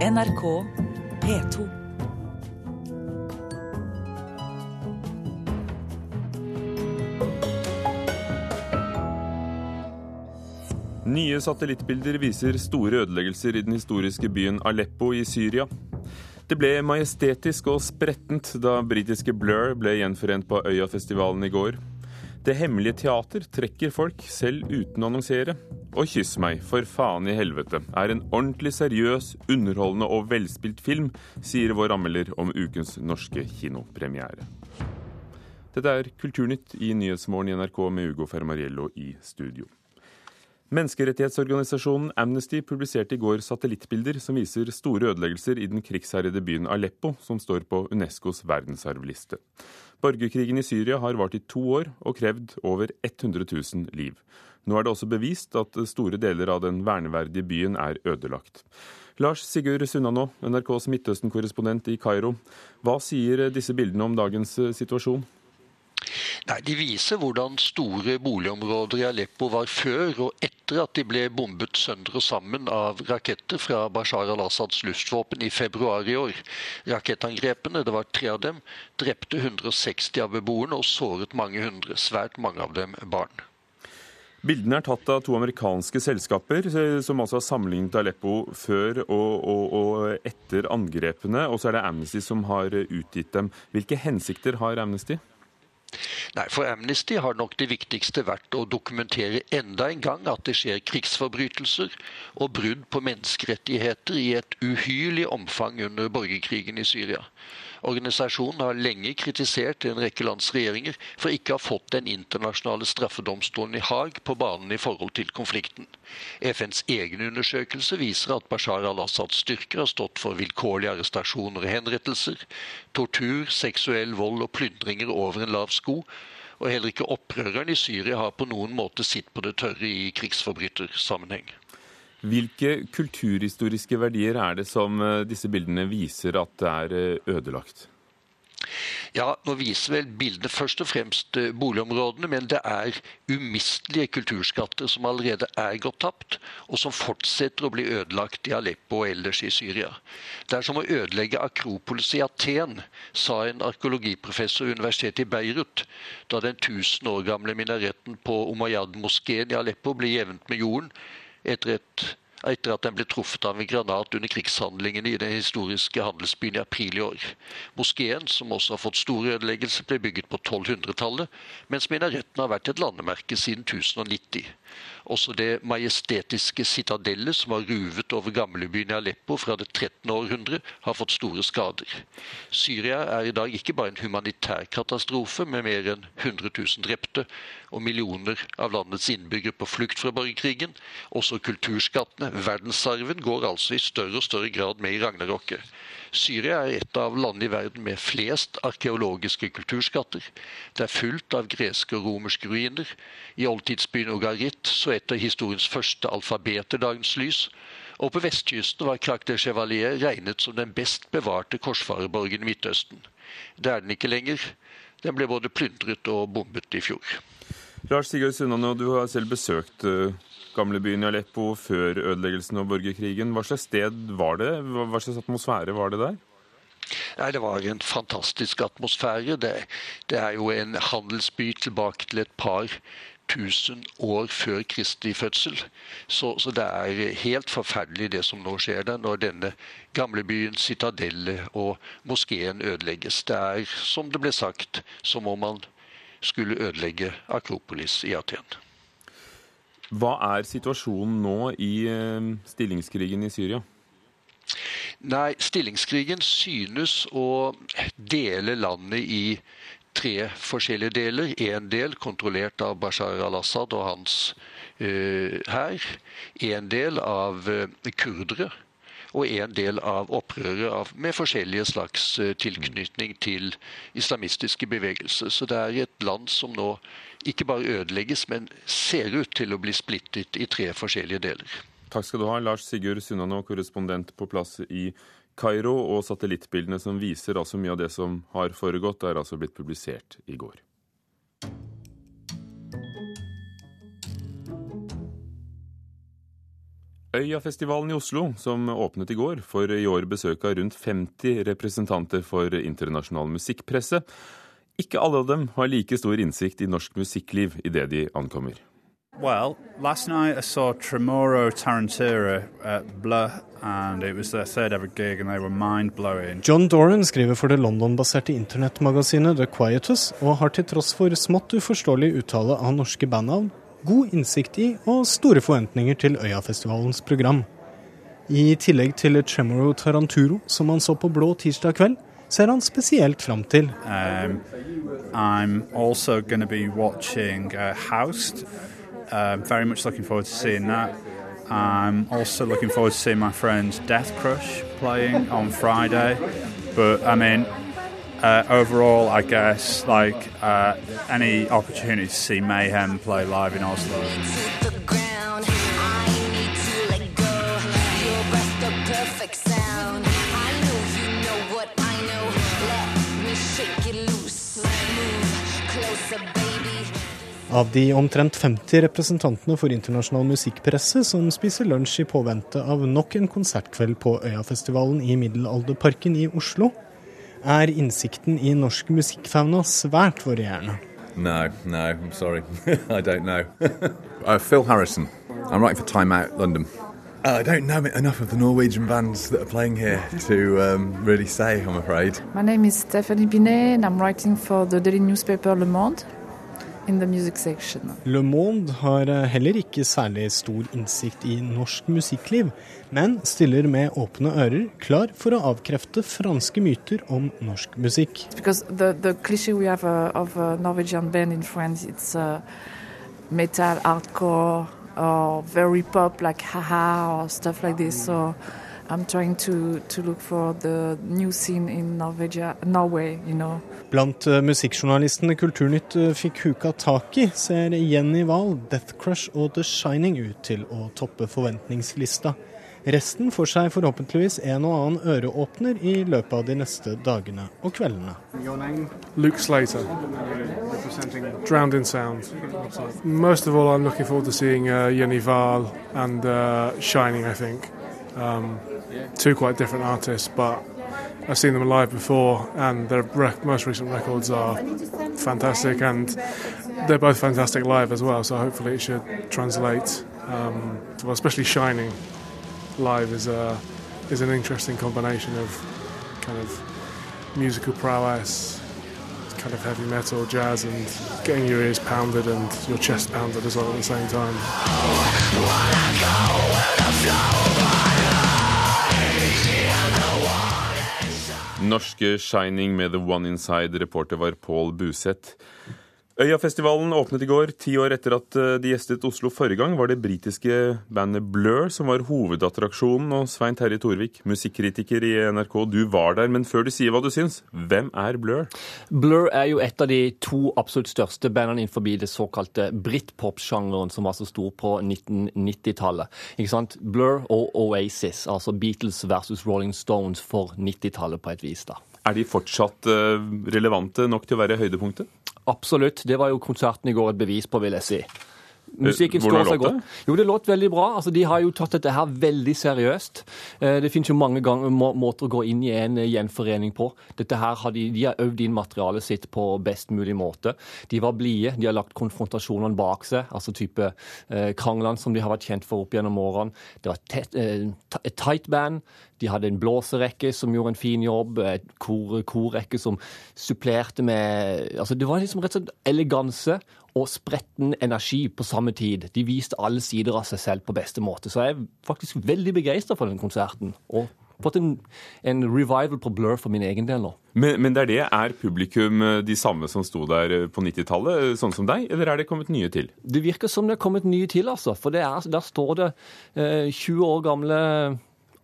NRK P2. Nye satellittbilder viser store ødeleggelser i den historiske byen Aleppo i Syria. Det ble majestetisk og sprettent da britiske Blur ble gjenforent på Øyafestivalen i går. Det hemmelige teater trekker folk, selv uten å annonsere. Og Kyss meg, for faen i helvete, er en ordentlig seriøs, underholdende og velspilt film, sier vår anmelder om ukens norske kinopremiere. Dette er Kulturnytt i Nyhetsmorgen i NRK med Ugo Fermariello i studio. Menneskerettighetsorganisasjonen Amnesty publiserte i går satellittbilder som viser store ødeleggelser i den krigsherjede byen Aleppo, som står på Unescos verdensarvliste. Borgerkrigen i Syria har vart i to år og krevd over 100 000 liv. Nå er det også bevist at store deler av den verneverdige byen er ødelagt. Lars Sigurd Sunnanå, NRKs Midtøsten-korrespondent i Kairo. Hva sier disse bildene om dagens situasjon? Nei, De viser hvordan store boligområder i Aleppo var før og etter at de ble bombet sønder og sammen av raketter fra Bashar al-Assads luftvåpen i februar i år. Rakettangrepene, det var tre av dem, drepte 160 av beboerne og såret mange hundre, svært mange av dem barn. Bildene er tatt av to amerikanske selskaper, som altså har sammenlignet Aleppo før og, og, og etter angrepene. Og så er det Amnesty som har utgitt dem. Hvilke hensikter har Amnesty? Nei, For Amnesty har nok det viktigste vært å dokumentere enda en gang at det skjer krigsforbrytelser og brudd på menneskerettigheter i et uhyrlig omfang under borgerkrigen i Syria. Organisasjonen har lenge kritisert en rekke lands regjeringer for ikke å ha fått den internasjonale straffedomstolen i Haag på banen i forhold til konflikten. FNs egen undersøkelse viser at Bashar al-Assads styrker har stått for vilkårlige arrestasjoner og henrettelser, tortur, seksuell vold og plyndringer over en lav sko. Og heller ikke opprørerne i Syria har på noen måte sitt på det tørre i krigsforbrytersammenheng. Hvilke kulturhistoriske verdier er det som eh, disse bildene viser at det er eh, ødelagt? Ja, Nå viser vel bildene først og fremst eh, boligområdene, men det er umistelige kulturskatter som allerede er gått tapt, og som fortsetter å bli ødelagt i Aleppo og ellers i Syria. Det er som å ødelegge Akropolis i Aten, sa en arkeologiprofessor ved universitetet i Beirut, da den 1000 år gamle minaretten på Umayyad-moskeen i Aleppo ble jevnt med jorden etter, et, etter at den ble truffet av en granat under krigshandlingene i den historiske handelsbyen i april i år. Moskeen, som også har fått store ødeleggelser, ble bygget på 1200-tallet, mens minaretten har vært et landemerke siden 1090. Også det majestetiske sitadellet som var ruvet over gamlebyen i Aleppo fra det 13. århundre, har fått store skader. Syria er i dag ikke bare en humanitær katastrofe med mer enn 100 000 drepte og millioner av landets innbyggere på flukt fra borgerkrigen. Også kulturskattene, verdensarven, går altså i større og større grad med i ragnarokket. Syria er et av landene i verden med flest arkeologiske kulturskatter. Det er fullt av greske og romerske ruiner. I oldtidsbyen Ogarit så et av historiens første alfabeter dagens lys. Og på vestkysten var Crac de Chevalier regnet som den best bevarte korsfarerborgen i Midtøsten. Det er den ikke lenger. Den ble både plyndret og bombet i fjor. Lars Sigurd Sunnane, du har selv besøkt uh gamlebyen i Aleppo før ødeleggelsen og borgerkrigen. Hva slags sted var det? Hva slags atmosfære var det der? Nei, Det var en fantastisk atmosfære. Det, det er jo en handelsby tilbake til et par tusen år før Kristi fødsel. Så, så, det er helt forferdelig det som nå skjer der, når denne gamlebyen, citadellet og moskeen ødelegges. Det er, som det ble sagt, som om man skulle ødelegge Akropolis i Aten. Hva er situasjonen nå i eh, stillingskrigen i Syria? Nei, stillingskrigen synes å dele landet i tre forskjellige deler. En del kontrollert av Bashar al-Assad og hans uh, hær. En del av uh, kurdere. Og en del av opprørere med forskjellige slags uh, tilknytning til islamistiske bevegelser. Så det er et land som nå ikke bare ødelegges, men ser ut til å bli splittet i tre forskjellige deler. Takk skal du ha, Lars Sigurd Sunnanå, korrespondent på plass i Kairo. Og satellittbildene som viser altså mye av det som har foregått, er altså blitt publisert i går. Øyafestivalen i Oslo, som åpnet i går, får i år besøk av rundt 50 representanter for internasjonal musikkpresse. Ikke alle av dem har like stor innsikt i norsk musikkliv idet de ankommer. Well, last night I saw Tremoro Tarantira at Blur, and it was their third ever gig, and they were mind blowing. John Doran skriver for det London-baserte internettmagasinet The Quietus, og har til tross for smått uforståelig uttale av norske bandnavn, god innsikt i og store forventninger til Øyafestivalens program. I tillegg til Tremoro Taranturo, som han så på Blå tirsdag kveld, ser han spesielt fram til. Um, I'm also going to be watching uh, Housed. Um, very much looking forward to seeing that. I'm also looking forward to seeing my friends Death Crush playing on Friday. But I mean, uh, overall, I guess like uh, any opportunity to see Mayhem play live in Oslo. Av de omtrent 50 representantene for internasjonal musikkpresse som spiser lunsj i påvente av nok en konsertkveld på Øyafestivalen i Middelalderparken i Oslo, er innsikten i norsk musikkfauna svært varierende. No, no, I'm sorry. I don't know. uh, Phil Harrison. I'm writing for Time Out London. Uh, I don't know enough of the Norwegian bands that are playing here to um, really say, I'm afraid. My name is Stephanie Binet and I'm writing for the daily newspaper Le Monde. Le Monde har eh, heller ikke særlig stor innsikt i norsk musikkliv, men stiller med åpne ører, klar for å avkrefte franske myter om norsk musikk. The, the we have uh, of in France, it's uh, metal, hardcore, or very pop like haha or stuff like this. So to, to look for the new scene in Norvegia, Norway, you know. Blant uh, musikkjournalistene Kulturnytt uh, fikk huka tak i, ser Jenny Wahl, Death Crush og The Shining ut til å toppe forventningslista. Resten får seg forhåpentligvis en og annen øreåpner i løpet av de neste dagene og kveldene. Luke Slater, Drowned in Sound. Most of all, I'm looking forward to seeing uh, Jenny Wahl and uh, Shining, I think. Um, two quite different artists, but I've seen them live before, and their most recent records are fantastic, and they're both fantastic live as well. So hopefully it should translate. Um, well, especially Shining live is a is an interesting combination of kind of musical prowess, kind of heavy metal, jazz, and getting your ears pounded and your chest pounded as well at the same time. Norske Shining med The One Inside. Reporter var Pål Buseth. Øyafestivalen åpnet i går. Ti år etter at eh, de gjestet Oslo forrige gang, var det britiske bandet Blur som var hovedattraksjonen. Og Svein Terje Torvik, musikkritiker i NRK, du var der. Men før du sier hva du syns, hvem er Blur? Blur er jo et av de to absolutt største bandene innenfor det såkalte britpop-sjangeren som var så stor på 1990-tallet. Ikke sant? Blur og Oasis, altså Beatles versus Rolling Stones for 90-tallet på et vis. da. Er de fortsatt eh, relevante nok til å være høydepunktet? Absolutt. Det var jo konserten i går et bevis på, vil jeg si. Musikken Hvordan låt det? Jo, det låt veldig bra. Altså, de har jo tatt dette her veldig seriøst. Eh, det finnes jo mange ganger, må, måter å gå inn i en eh, gjenforening på. Dette her har de, de har øvd inn materialet sitt på best mulig måte. De var blide. De har lagt konfrontasjonene bak seg, altså type eh, kranglene som de har vært kjent for opp gjennom årene. Det var et, eh, et tight band. De hadde en blåserekke som gjorde en fin jobb, et kor, korrekke som supplerte med altså Det var liksom rett og slett eleganse og spretten energi på samme tid. De viste alle sider av seg selv på beste måte. Så jeg er faktisk veldig begeistra for den konserten. og fått en, en, revival på Blur for min egen del nå. Men, men, det er det, er publikum eh, de samme som sto der eh, på 90-tallet, eh, sånn som deg, eller er det kommet nye til? Det virker som det er kommet nye til, altså. For er, der står det eh, 20 år gamle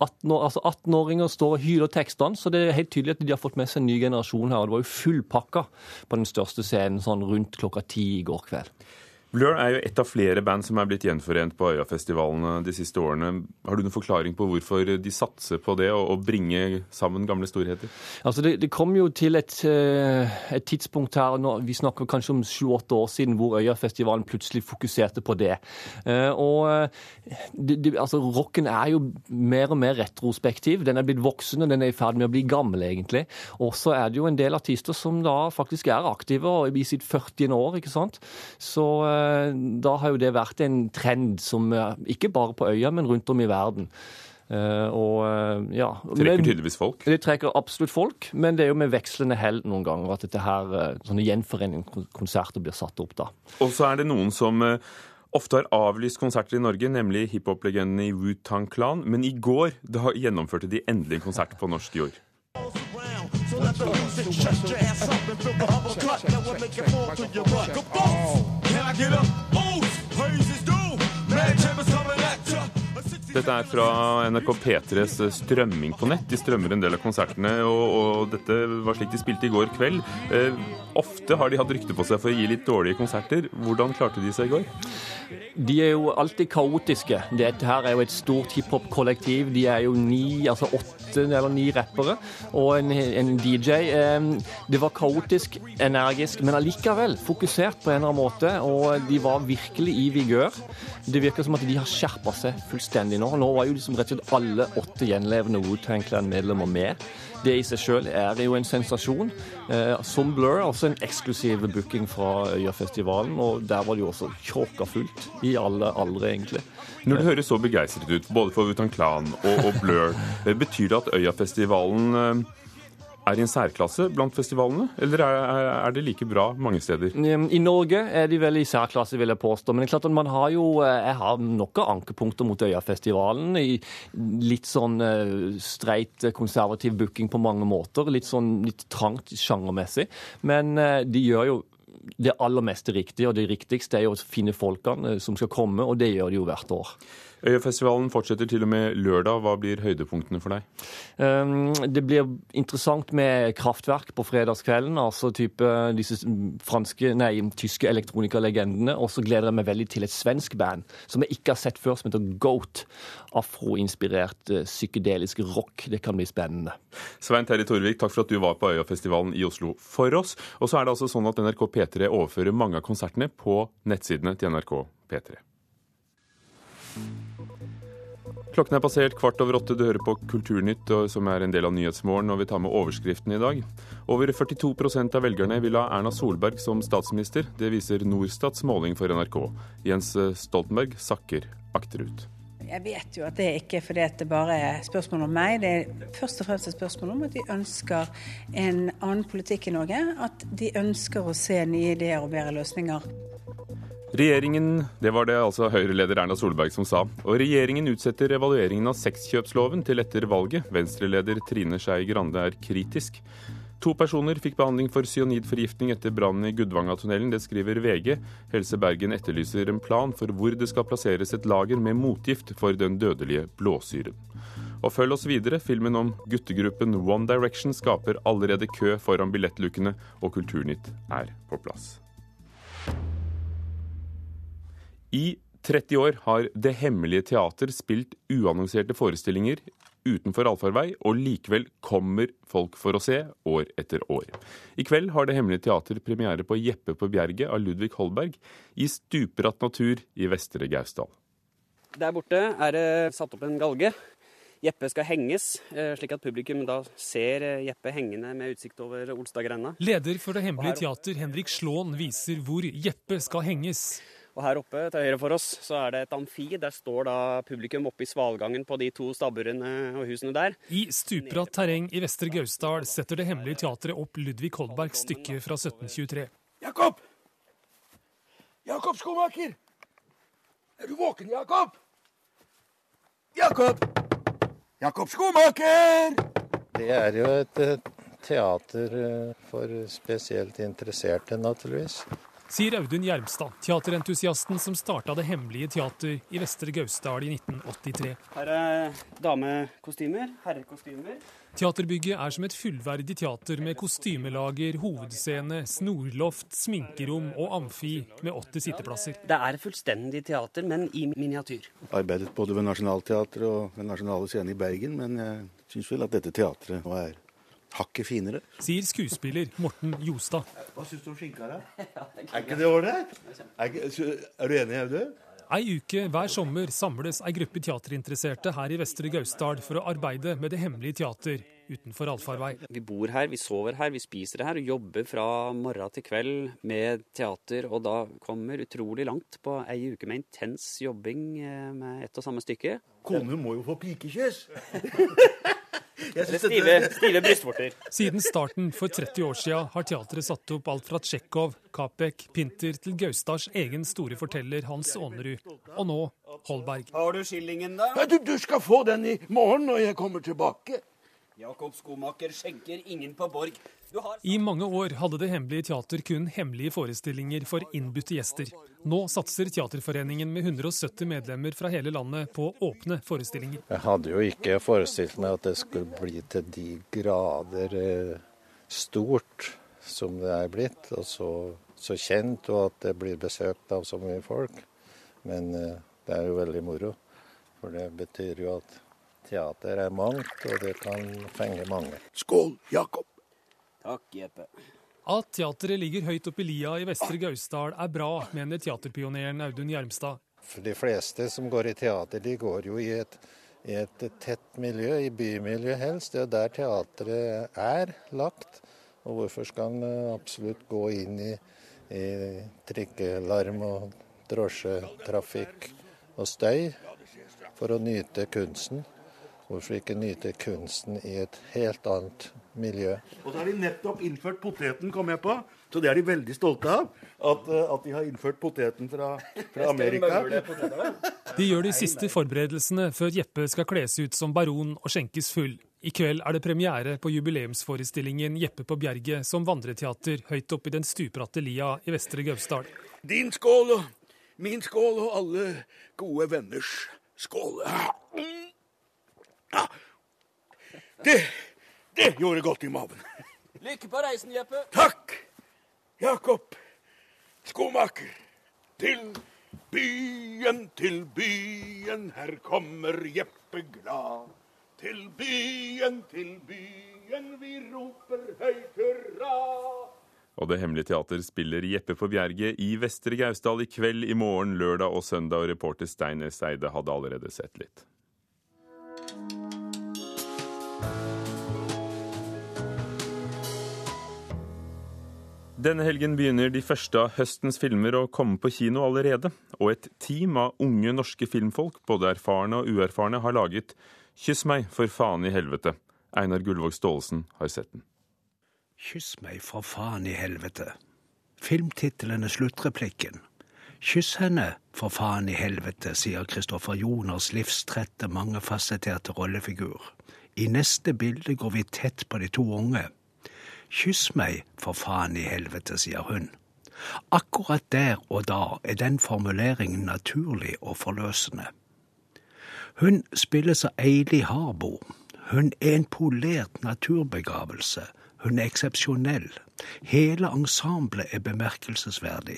18 altså 18-åringer står og hyler tekstene, så det er helt tydelig at de har fått med seg en ny generasjon her. og Det var jo fullpakka på den største scenen sånn rundt klokka ti i går kveld. Blur er jo et av flere band som er blitt gjenforent på Øyafestivalene de siste årene. Har du noen forklaring på hvorfor de satser på det, å bringe sammen gamle storheter? Altså det, det kom jo til et, eh, et tidspunkt her, vi snakker kanskje om sju-åtte år siden, hvor Øyafestivalen plutselig fokuserte på det. Eh, og eh, det, det, altså Rocken er jo mer og mer retrospektiv. Den er blitt voksen, og den er i ferd med å bli gammel, egentlig. Og så er det jo en del artister som da faktisk er aktive i sitt 40. år, ikke sant. Så da har jo det vært en trend som eh, ikke bare på øya, men rundt om i verden. Uh, og, ja. Trekker tydeligvis folk? Det trekker absolutt folk, men det er jo med vekslende hell noen ganger at dette her, sånne gjenforeningskonserter blir satt opp. da. Og så er det noen som uh, ofte har avlyst konserter i Norge, nemlig hiphop-legendene i Wu-Tang Klan, Men i går da gjennomførte de endelig en konsert på norsk jord. So let the music shut your ass up and the fall to your butt. I get up? Dette er fra NRK P3s strømming på nett. De strømmer en del av konsertene, og, og dette var slik de spilte i går kveld. Eh, ofte har de hatt rykte på seg for å gi litt dårlige konserter. Hvordan klarte de seg i går? De er jo alltid kaotiske. Dette her er jo et stort hiphop-kollektiv. De er jo ni, altså åtte eller ni rappere og en, en DJ. Eh, det var kaotisk, energisk, men allikevel fokusert på en eller annen måte. Og de var virkelig i vigør. Det virker som at de har skjerpa seg fullstendig nå nå. Nå var jo liksom rett og slett alle åtte gjenlevende Wu-Tang Clan-medlemmer med. Det i seg sjøl er jo en sensasjon. Eh, som Blur, altså en eksklusiv booking fra Øyafestivalen. Og der var det jo også tjåka fullt i alle aldre, egentlig. Når du høres så begeistret ut, både for Wu-Tang og, og Blur, eh, betyr det at Øyafestivalen eh, er i en særklasse blant festivalene, eller er, det like bra mange steder? I Norge er de vel i særklasse, vil jeg påstå. Men det er klart at man har jo eh, Jeg har noen ankepunkter mot Øyafestivalen. I litt sånn eh, streit, konservativ booking på mange måter. Litt sånn litt trangt sjangermessig. Men eh, de gjør jo det aller meste riktig, og det riktigste er jo å finne folkene som skal komme, og det gjør de jo hvert år. Øyafestivalen fortsetter til og med lørdag. Hva blir høydepunktene for deg? Um, det blir interessant med kraftverk på fredagskvelden. Altså type disse franske, nei, tyske elektronikalegendene, Og så gleder jeg meg veldig til et svensk band som jeg ikke har sett før, som heter Goat. Afroinspirert eh, psykedelisk rock. Det kan bli spennende. Svein Terje Torvik, takk for at du var på Øyafestivalen i Oslo for oss. Og så er det altså sånn at NRK P3 overfører mange av konsertene på nettsidene til NRK P3. Klokken er passert kvart over åtte. Du hører på Kulturnytt, som er en del av Nyhetsmorgen, og vi tar med overskriften i dag. Over 42% av velgerne vil ha Erna Solberg som statsminister. Det viser Norstats måling for NRK. Jens Stoltenberg sakker akterut. Jeg vet jo at det ikke er fordi det bare er spørsmål om meg. Det er først og fremst et spørsmål om at de ønsker en annen politikk i Norge. At de ønsker å se nye ideer og bedre løsninger. Regjeringen, Det var det altså Høyre-leder Erna Solberg som sa. Og regjeringen utsetter evalueringen av sexkjøpsloven til etter valget. Venstre-leder Trine Skei Grande er kritisk. To personer fikk behandling for cyanidforgiftning etter brannen i Gudvangatunnelen. Det skriver VG. Helse Bergen etterlyser en plan for hvor det skal plasseres et lager med motgift for den dødelige blåsyren. Og følg oss videre. Filmen om guttegruppen One Direction skaper allerede kø foran billettlukene, og Kulturnytt er på plass. I 30 år har Det Hemmelige Teater spilt uannonserte forestillinger utenfor allfarvei, og likevel kommer folk for å se år etter år. I kveld har Det Hemmelige Teater premiere på Jeppe på Bjerget av Ludvig Holberg i stupbratt natur i Vestre Gausdal. Der borte er det satt opp en galge. Jeppe skal henges, eh, slik at publikum da ser eh, Jeppe hengende med utsikt over Olstadgrenda. Leder for Det Hemmelige Teater, Henrik Slåen, viser hvor Jeppe skal henges. Og her oppe til høyre for oss så er det et amfi. Der står da publikum oppe i svalgangen på de to stabburene og husene der. I stupbratt terreng i Vestre Gausdal setter Det Hemmelige Teatret opp Ludvig Holbergs stykke fra 1723. Jakob! Jakob skomaker! Er du våken, Jakob? Jakob! Jakob skomaker! Det er jo et teater eh, for spesielt interesserte, naturligvis. Sier Audun Gjermstad, teaterentusiasten som starta Det hemmelige teater i Vestre Gausdal i 1983. Her er damekostymer, herrekostymer. Teaterbygget er som et fullverdig teater med kostymelager, hovedscene, snorloft, sminkerom og amfi med 80 sitteplasser. Det er fullstendig teater, men i miniatyr. Arbeidet både ved Nationaltheatret og ved Nasjonale Scene i Bergen, men jeg syns vel at dette teatret nå er hakket finere. Sier skuespiller Morten Jostad. Hva syns du om skinka, da? Er ikke det ålreit? Er, er du enig, Audun? Ei uke hver sommer samles ei gruppe teaterinteresserte her i Vestre Gausdal for å arbeide med Det hemmelige teater utenfor allfarvei. Vi bor her, vi sover her, vi spiser her og jobber fra morgen til kveld med teater. Og da kommer utrolig langt på ei uke med intens jobbing eh, med ett og samme stykke. Kone må jo få pikekyss! Eller stive, stive brystvorter. Siden starten for 30 år siden har teatret satt opp alt fra Tsjekhov, Kapek, Pinter til Gaustads egen store forteller Hans Aanerud, og nå Holberg. Har du skillingen, da? Ja, du, du skal få den i morgen når jeg kommer tilbake. Jakob Skomaker skjenker ingen på Borg. Du har I mange år hadde Det hemmelige teater kun hemmelige forestillinger for innbudte gjester. Nå satser Teaterforeningen med 170 medlemmer fra hele landet på åpne forestillinger. Jeg hadde jo ikke forestilt meg at det skulle bli til de grader eh, stort som det er blitt, og så, så kjent, og at det blir besøkt av så mye folk. Men eh, det er jo veldig moro, for det betyr jo at teater er mangt, og det kan fenge mange. Skål, Jakob. Takk, Jeppe. At teateret ligger høyt oppe i lia i Vestre Gausdal er bra, mener teaterpioneren Audun Gjermstad. For de fleste som går i teater, de går jo i et, i et tett miljø, i bymiljø helst. Det er der teatret er lagt. Og hvorfor skal en eh, absolutt gå inn i, i trikkelarm og drosjetrafikk og støy for å nyte kunsten? Hvorfor ikke nyte kunsten i et helt annet miljø? Og så har de nettopp innført poteten, kom jeg på. Så det er de veldig stolte av. At, eh, at de har innført poteten fra, fra Amerika. De gjør de siste forberedelsene før Jeppe skal kles ut som baron og skjenkes full. I kveld er det premiere på jubileumsforestillingen Jeppe på Bjerget som vandreteater høyt oppe i den stupbratte lia i Vestre Gausdal. Din skål og min skål og alle gode venners skål. Ja. Det, det gjorde godt i maven. Lykke på reisen, Jeppe. Takk, Jakob Skomaker. Til byen, til byen, her kommer Jeppe glad. Til byen, til byen, vi roper høyt hurra. Og Det Hemmelige Teater spiller Jeppe på Bjerget i Vestre Gausdal i kveld, i morgen, lørdag og søndag. Og reporter Stein S. Eide hadde allerede sett litt. Denne helgen begynner de første av høstens filmer å komme på kino allerede. Og et team av unge norske filmfolk, både erfarne og uerfarne, har laget 'Kyss meg, for faen i helvete'. Einar Gullvåg Staalesen har sett den. Kyss meg for faen i helvete. Filmtittelen er sluttreplikken. Kyss henne for faen i helvete, sier Kristoffer Joners livstrette, mangefasetterte rollefigur. I neste bilde går vi tett på de to unge. Kyss meg for faen i helvete, sier hun. Akkurat der og da er den formuleringen naturlig og forløsende. Hun spiller så Eili Harbo. Hun er en polert naturbegavelse. Hun er eksepsjonell. Hele ensemblet er bemerkelsesverdig.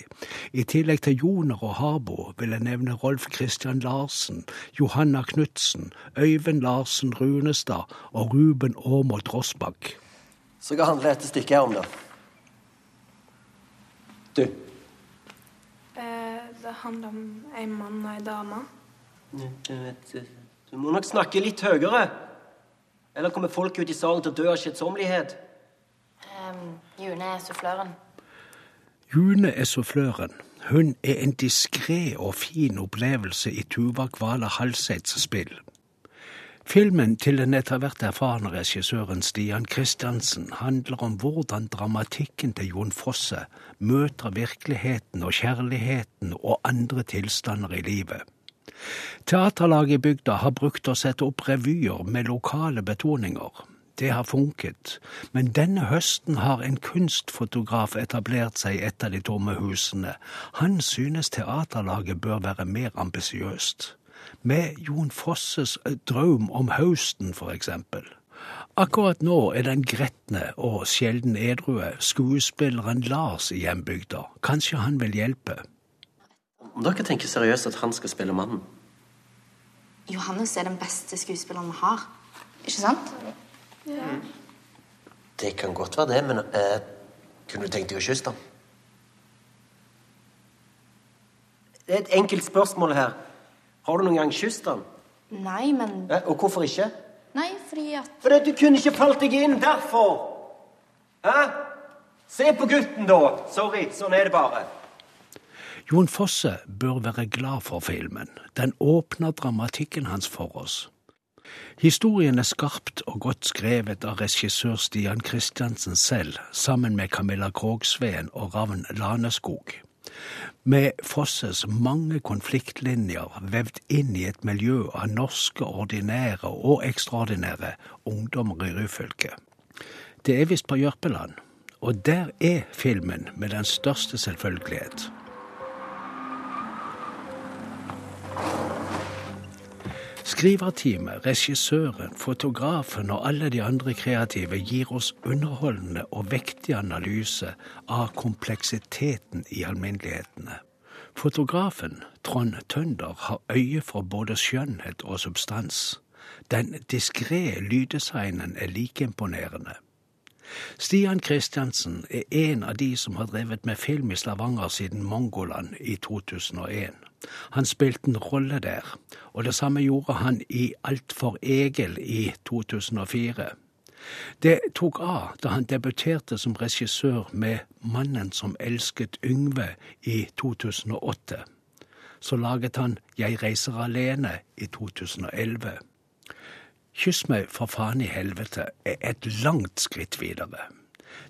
I tillegg til Joner og Harbo vil jeg nevne Rolf Christian Larsen, Johanna Knutsen, Øyvind Larsen Runestad og Ruben Aamodt Rossbakk. Så hva handler dette stykket her om, da? Du. Eh, det handler om en mann og en dame. Du, du må nok snakke litt høyere. Eller kommer folk ut i salen til å dø av skjedsommelighet? Um, June er suffløren. June er suffløren. Hun er en diskré og fin opplevelse i Tuva Kvala Halseids spill. Filmen til den etter hvert erfarne regissøren Stian Kristiansen handler om hvordan dramatikken til Jon Fosse møter virkeligheten og kjærligheten og andre tilstander i livet. Teaterlaget i bygda har brukt å sette opp revyer med lokale betoninger. Det har funket. Men denne høsten har en kunstfotograf etablert seg etter de tomme husene. Han synes teaterlaget bør være mer ambisiøst. Med Jon Fosses drøm om høsten, for eksempel. Akkurat nå er den gretne og sjelden edrue skuespilleren Lars i hjembygda. Kanskje han vil hjelpe? Om dere tenker seriøst at han skal spille mannen? Johannes er den beste skuespilleren vi har. Ikke sant? Ja. Det kan godt være det, men eh, kunne du tenkt deg å kysse ham? Det er et enkelt spørsmål her. Har du noen gang kysset han? Nei, men Eh, og hvorfor ikke? Nei, fordi at Fordi du kunne ikke falt deg inn. Derfor! Hæ? Se på gutten, da. Sorry, sånn er det bare. Jon Fosse bør være glad for filmen. Den åpner dramatikken hans for oss. Historien er skarpt og godt skrevet av regissør Stian Kristiansen selv, sammen med Camilla Krogsveen og Ravn Laneskog. Med Fosses mange konfliktlinjer vevd inn i et miljø av norske ordinære og ekstraordinære ungdommer i Ryfylke. Det er visst på Jørpeland, og der er filmen med den største selvfølgelighet. Skriverteamet, regissøren, fotografen og alle de andre kreative gir oss underholdende og vektig analyse av kompleksiteten i alminnelighetene. Fotografen, Trond Tønder, har øye for både skjønnhet og substans. Den diskré lyddesignen er like imponerende. Stian Kristiansen er en av de som har drevet med film i Stavanger siden Mongoland i 2001. Han spilte en rolle der, og det samme gjorde han i Alt for Egil i 2004. Det tok av da han debuterte som regissør med Mannen som elsket Yngve i 2008. Så laget han Jeg reiser alene i 2011. Kyss meg for faen i helvete er et langt skritt videre.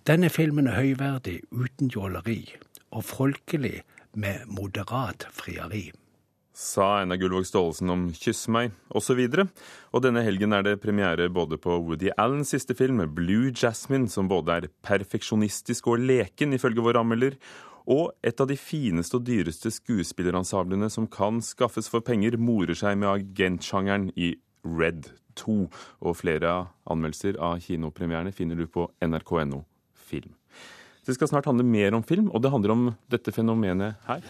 Denne filmen er høyverdig uten jåleri, og folkelig med moderat frieri. Sa Einar Gullvåg Staalesen om 'Kyss meg' osv. Og, og denne helgen er det premiere både på Woody Allens siste film, 'Blue Jasmine', som både er perfeksjonistisk og leken, ifølge våre anmelder, og et av de fineste og dyreste skuespillerensemblene som kan skaffes for penger, morer seg med agentsjangeren i Red 2. Og flere anmeldelser av kinopremierene finner du på nrk.no film. Det skal snart handle mer om film, og det handler om dette fenomenet her.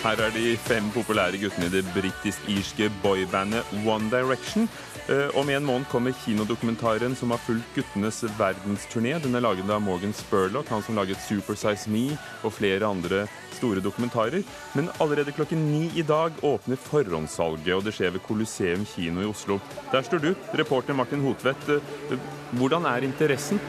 Her er de fem populære guttene i det britisk-irske boybandet One Direction. Eh, Om en måned kommer kinodokumentaren som har fulgt guttenes verdensturné. Den er laget av Morgan Spurlock, han som laget 'Supersize Me og flere andre store dokumentarer. Men allerede klokken ni i dag åpner forhåndssalget, og det skjer ved Colosseum kino i Oslo. Der står du, reporter Martin Hotvedt. Eh, Hvordan er interessen?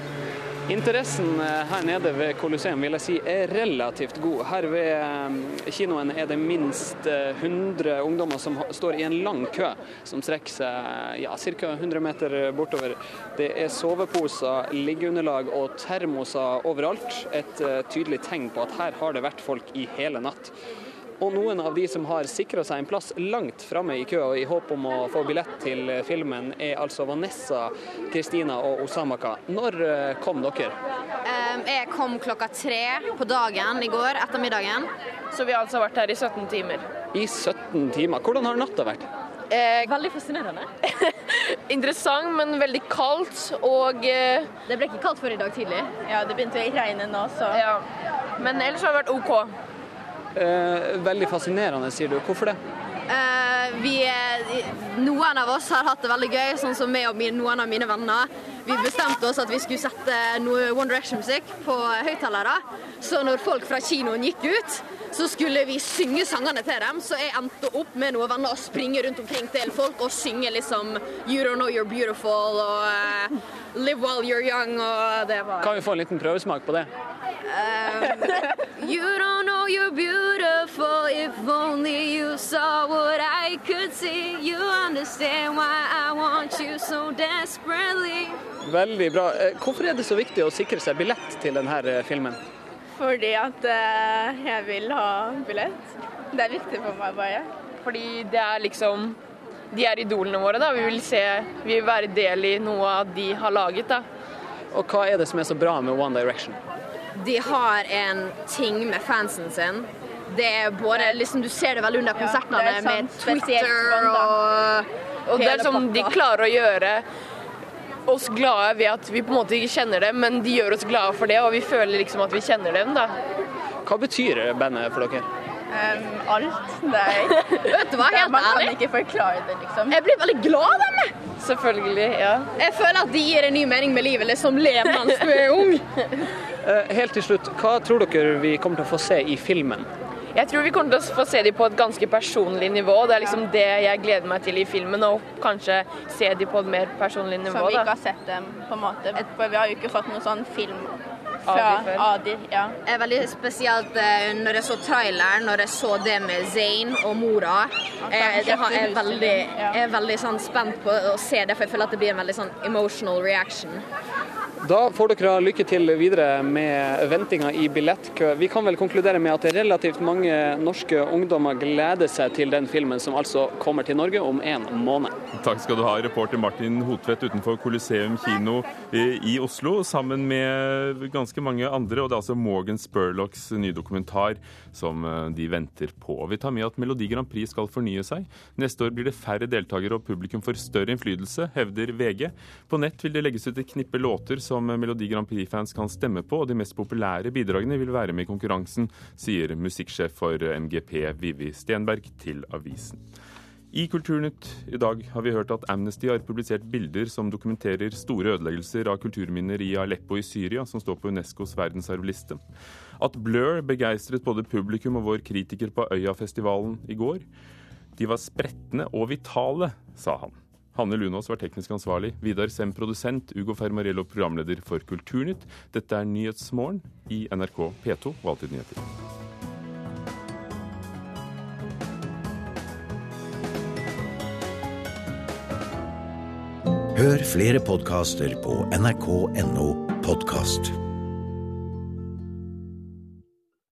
Interessen eh, her nede ved Colosseum vil jeg si er relativt god. Her ved eh, kinoen er det minst eh, 100 ungdommer som står i en lang kø, som strekker seg ja, ca. 100 meter bortover. Det er soveposer, liggeunderlag og termoser overalt. Et eh, tydelig tegn på at her har det vært folk i hele natt. Og noen av de som har sikra seg en plass langt framme i køa i håp om å få billett til filmen, er altså Vanessa, Kristina og Osamaka. Når eh, kom dere? Um, jeg kom klokka tre på dagen i går, ettermiddagen. Så vi har altså vært her i 17 timer. I 17 timer. Hvordan har natta vært? Eh, veldig fascinerende. Interessant, men veldig kaldt. Og eh, Det ble ikke kaldt før i dag tidlig. Ja, det begynte å regne nå, så ja. Men ellers har det vært OK. Eh, veldig fascinerende, sier du. Hvorfor det? Eh, vi, noen av oss har hatt det veldig gøy, sånn som meg og min, noen av mine venner. Vi bestemte oss at vi skulle sette noe One Direction-musikk på høyttalere. Så når folk fra kinoen gikk ut, så skulle vi synge sangene til dem. Så jeg endte opp med noen venner og springe rundt omkring til folk og synge liksom You Don't Know You're Beautiful og uh, Live While You're Young og det var Kan vi få en liten prøvesmak på det? Um, you don't know you're beautiful if only you saw what I could see. You understand why I want you so desperately. Veldig bra. Eh, Hvorfor er det så viktig å sikre seg billett til denne filmen? Fordi at eh, jeg vil ha billett. Det er viktig for meg bare. Fordi det er liksom de er idolene våre. da. Vi vil, se, vi vil være del i noe av de har laget. da. Og hva er det som er så bra med One Direction? De har en ting med fansen sin. Det er både, liksom, Du ser det vel under konsertene er sånn med Twitter og Og det er hele som de klarer å gjøre oss glade ved at vi på en måte ikke kjenner dem, men de gjør oss glade for det, og vi føler liksom at vi kjenner dem. da. Hva betyr bandet for dere? alt. Nei. Vet du hva, helt Man kan ikke forklare det, liksom. Jeg blir veldig glad av dem. jeg. Selvfølgelig, ja. Jeg føler at de gir en ny mening med livet. Liksom le mens du er ung. Eh, Helt til slutt, hva tror dere vi kommer til å få se i filmen? Jeg tror vi kommer til å få se dem på et ganske personlig nivå. Det er liksom det jeg gleder meg til i filmen, og kanskje se dem på et mer personlig nivå. Som vi ikke har sett dem, på en måte. For vi har jo ikke fått noen sånn film Fra Adi Ja. Det er veldig spesielt eh, når jeg så traileren, når jeg så det med Zain og mora. Jeg, det jeg, er veldig, jeg er veldig sånn spent på å se det, for jeg føler at det blir en veldig sånn emotional reaction. Da får dere lykke til videre med ventinga i billettkø. Vi kan vel konkludere med at relativt mange norske ungdommer gleder seg til den filmen som altså kommer til Norge om en måned. Takk skal du ha, reporter Martin Hotvedt utenfor Coliseum kino i Oslo, sammen med ganske mange andre. Og det er altså Morgan Spurlocks nye dokumentar som eh, de venter på. Vi tar med at Melodi Grand Prix skal fornye seg. Neste år blir det færre deltakere og publikum får større innflytelse, hevder VG. På nett vil det legges ut et knippe låter som Melodi Grand Prix-fans kan stemme på, og de mest populære bidragene vil være med i konkurransen, sier musikksjef for MGP Vivi Stenberg til avisen. I Kulturnytt i dag har vi hørt at Amnesty har publisert bilder som dokumenterer store ødeleggelser av kulturminner i Aleppo i Syria, som står på Unescos verdensarvliste. At Blur begeistret både publikum og vår kritiker på Øyafestivalen i går. De var spretne og vitale, sa han. Hanne Lunås var teknisk ansvarlig, Vidar Sem produsent, Ugo Fermarello programleder for Kulturnytt. Dette er Nyhetsmorgen i NRK P2 og Alltid nyheter. Hør flere podkaster på nrk.no podkast.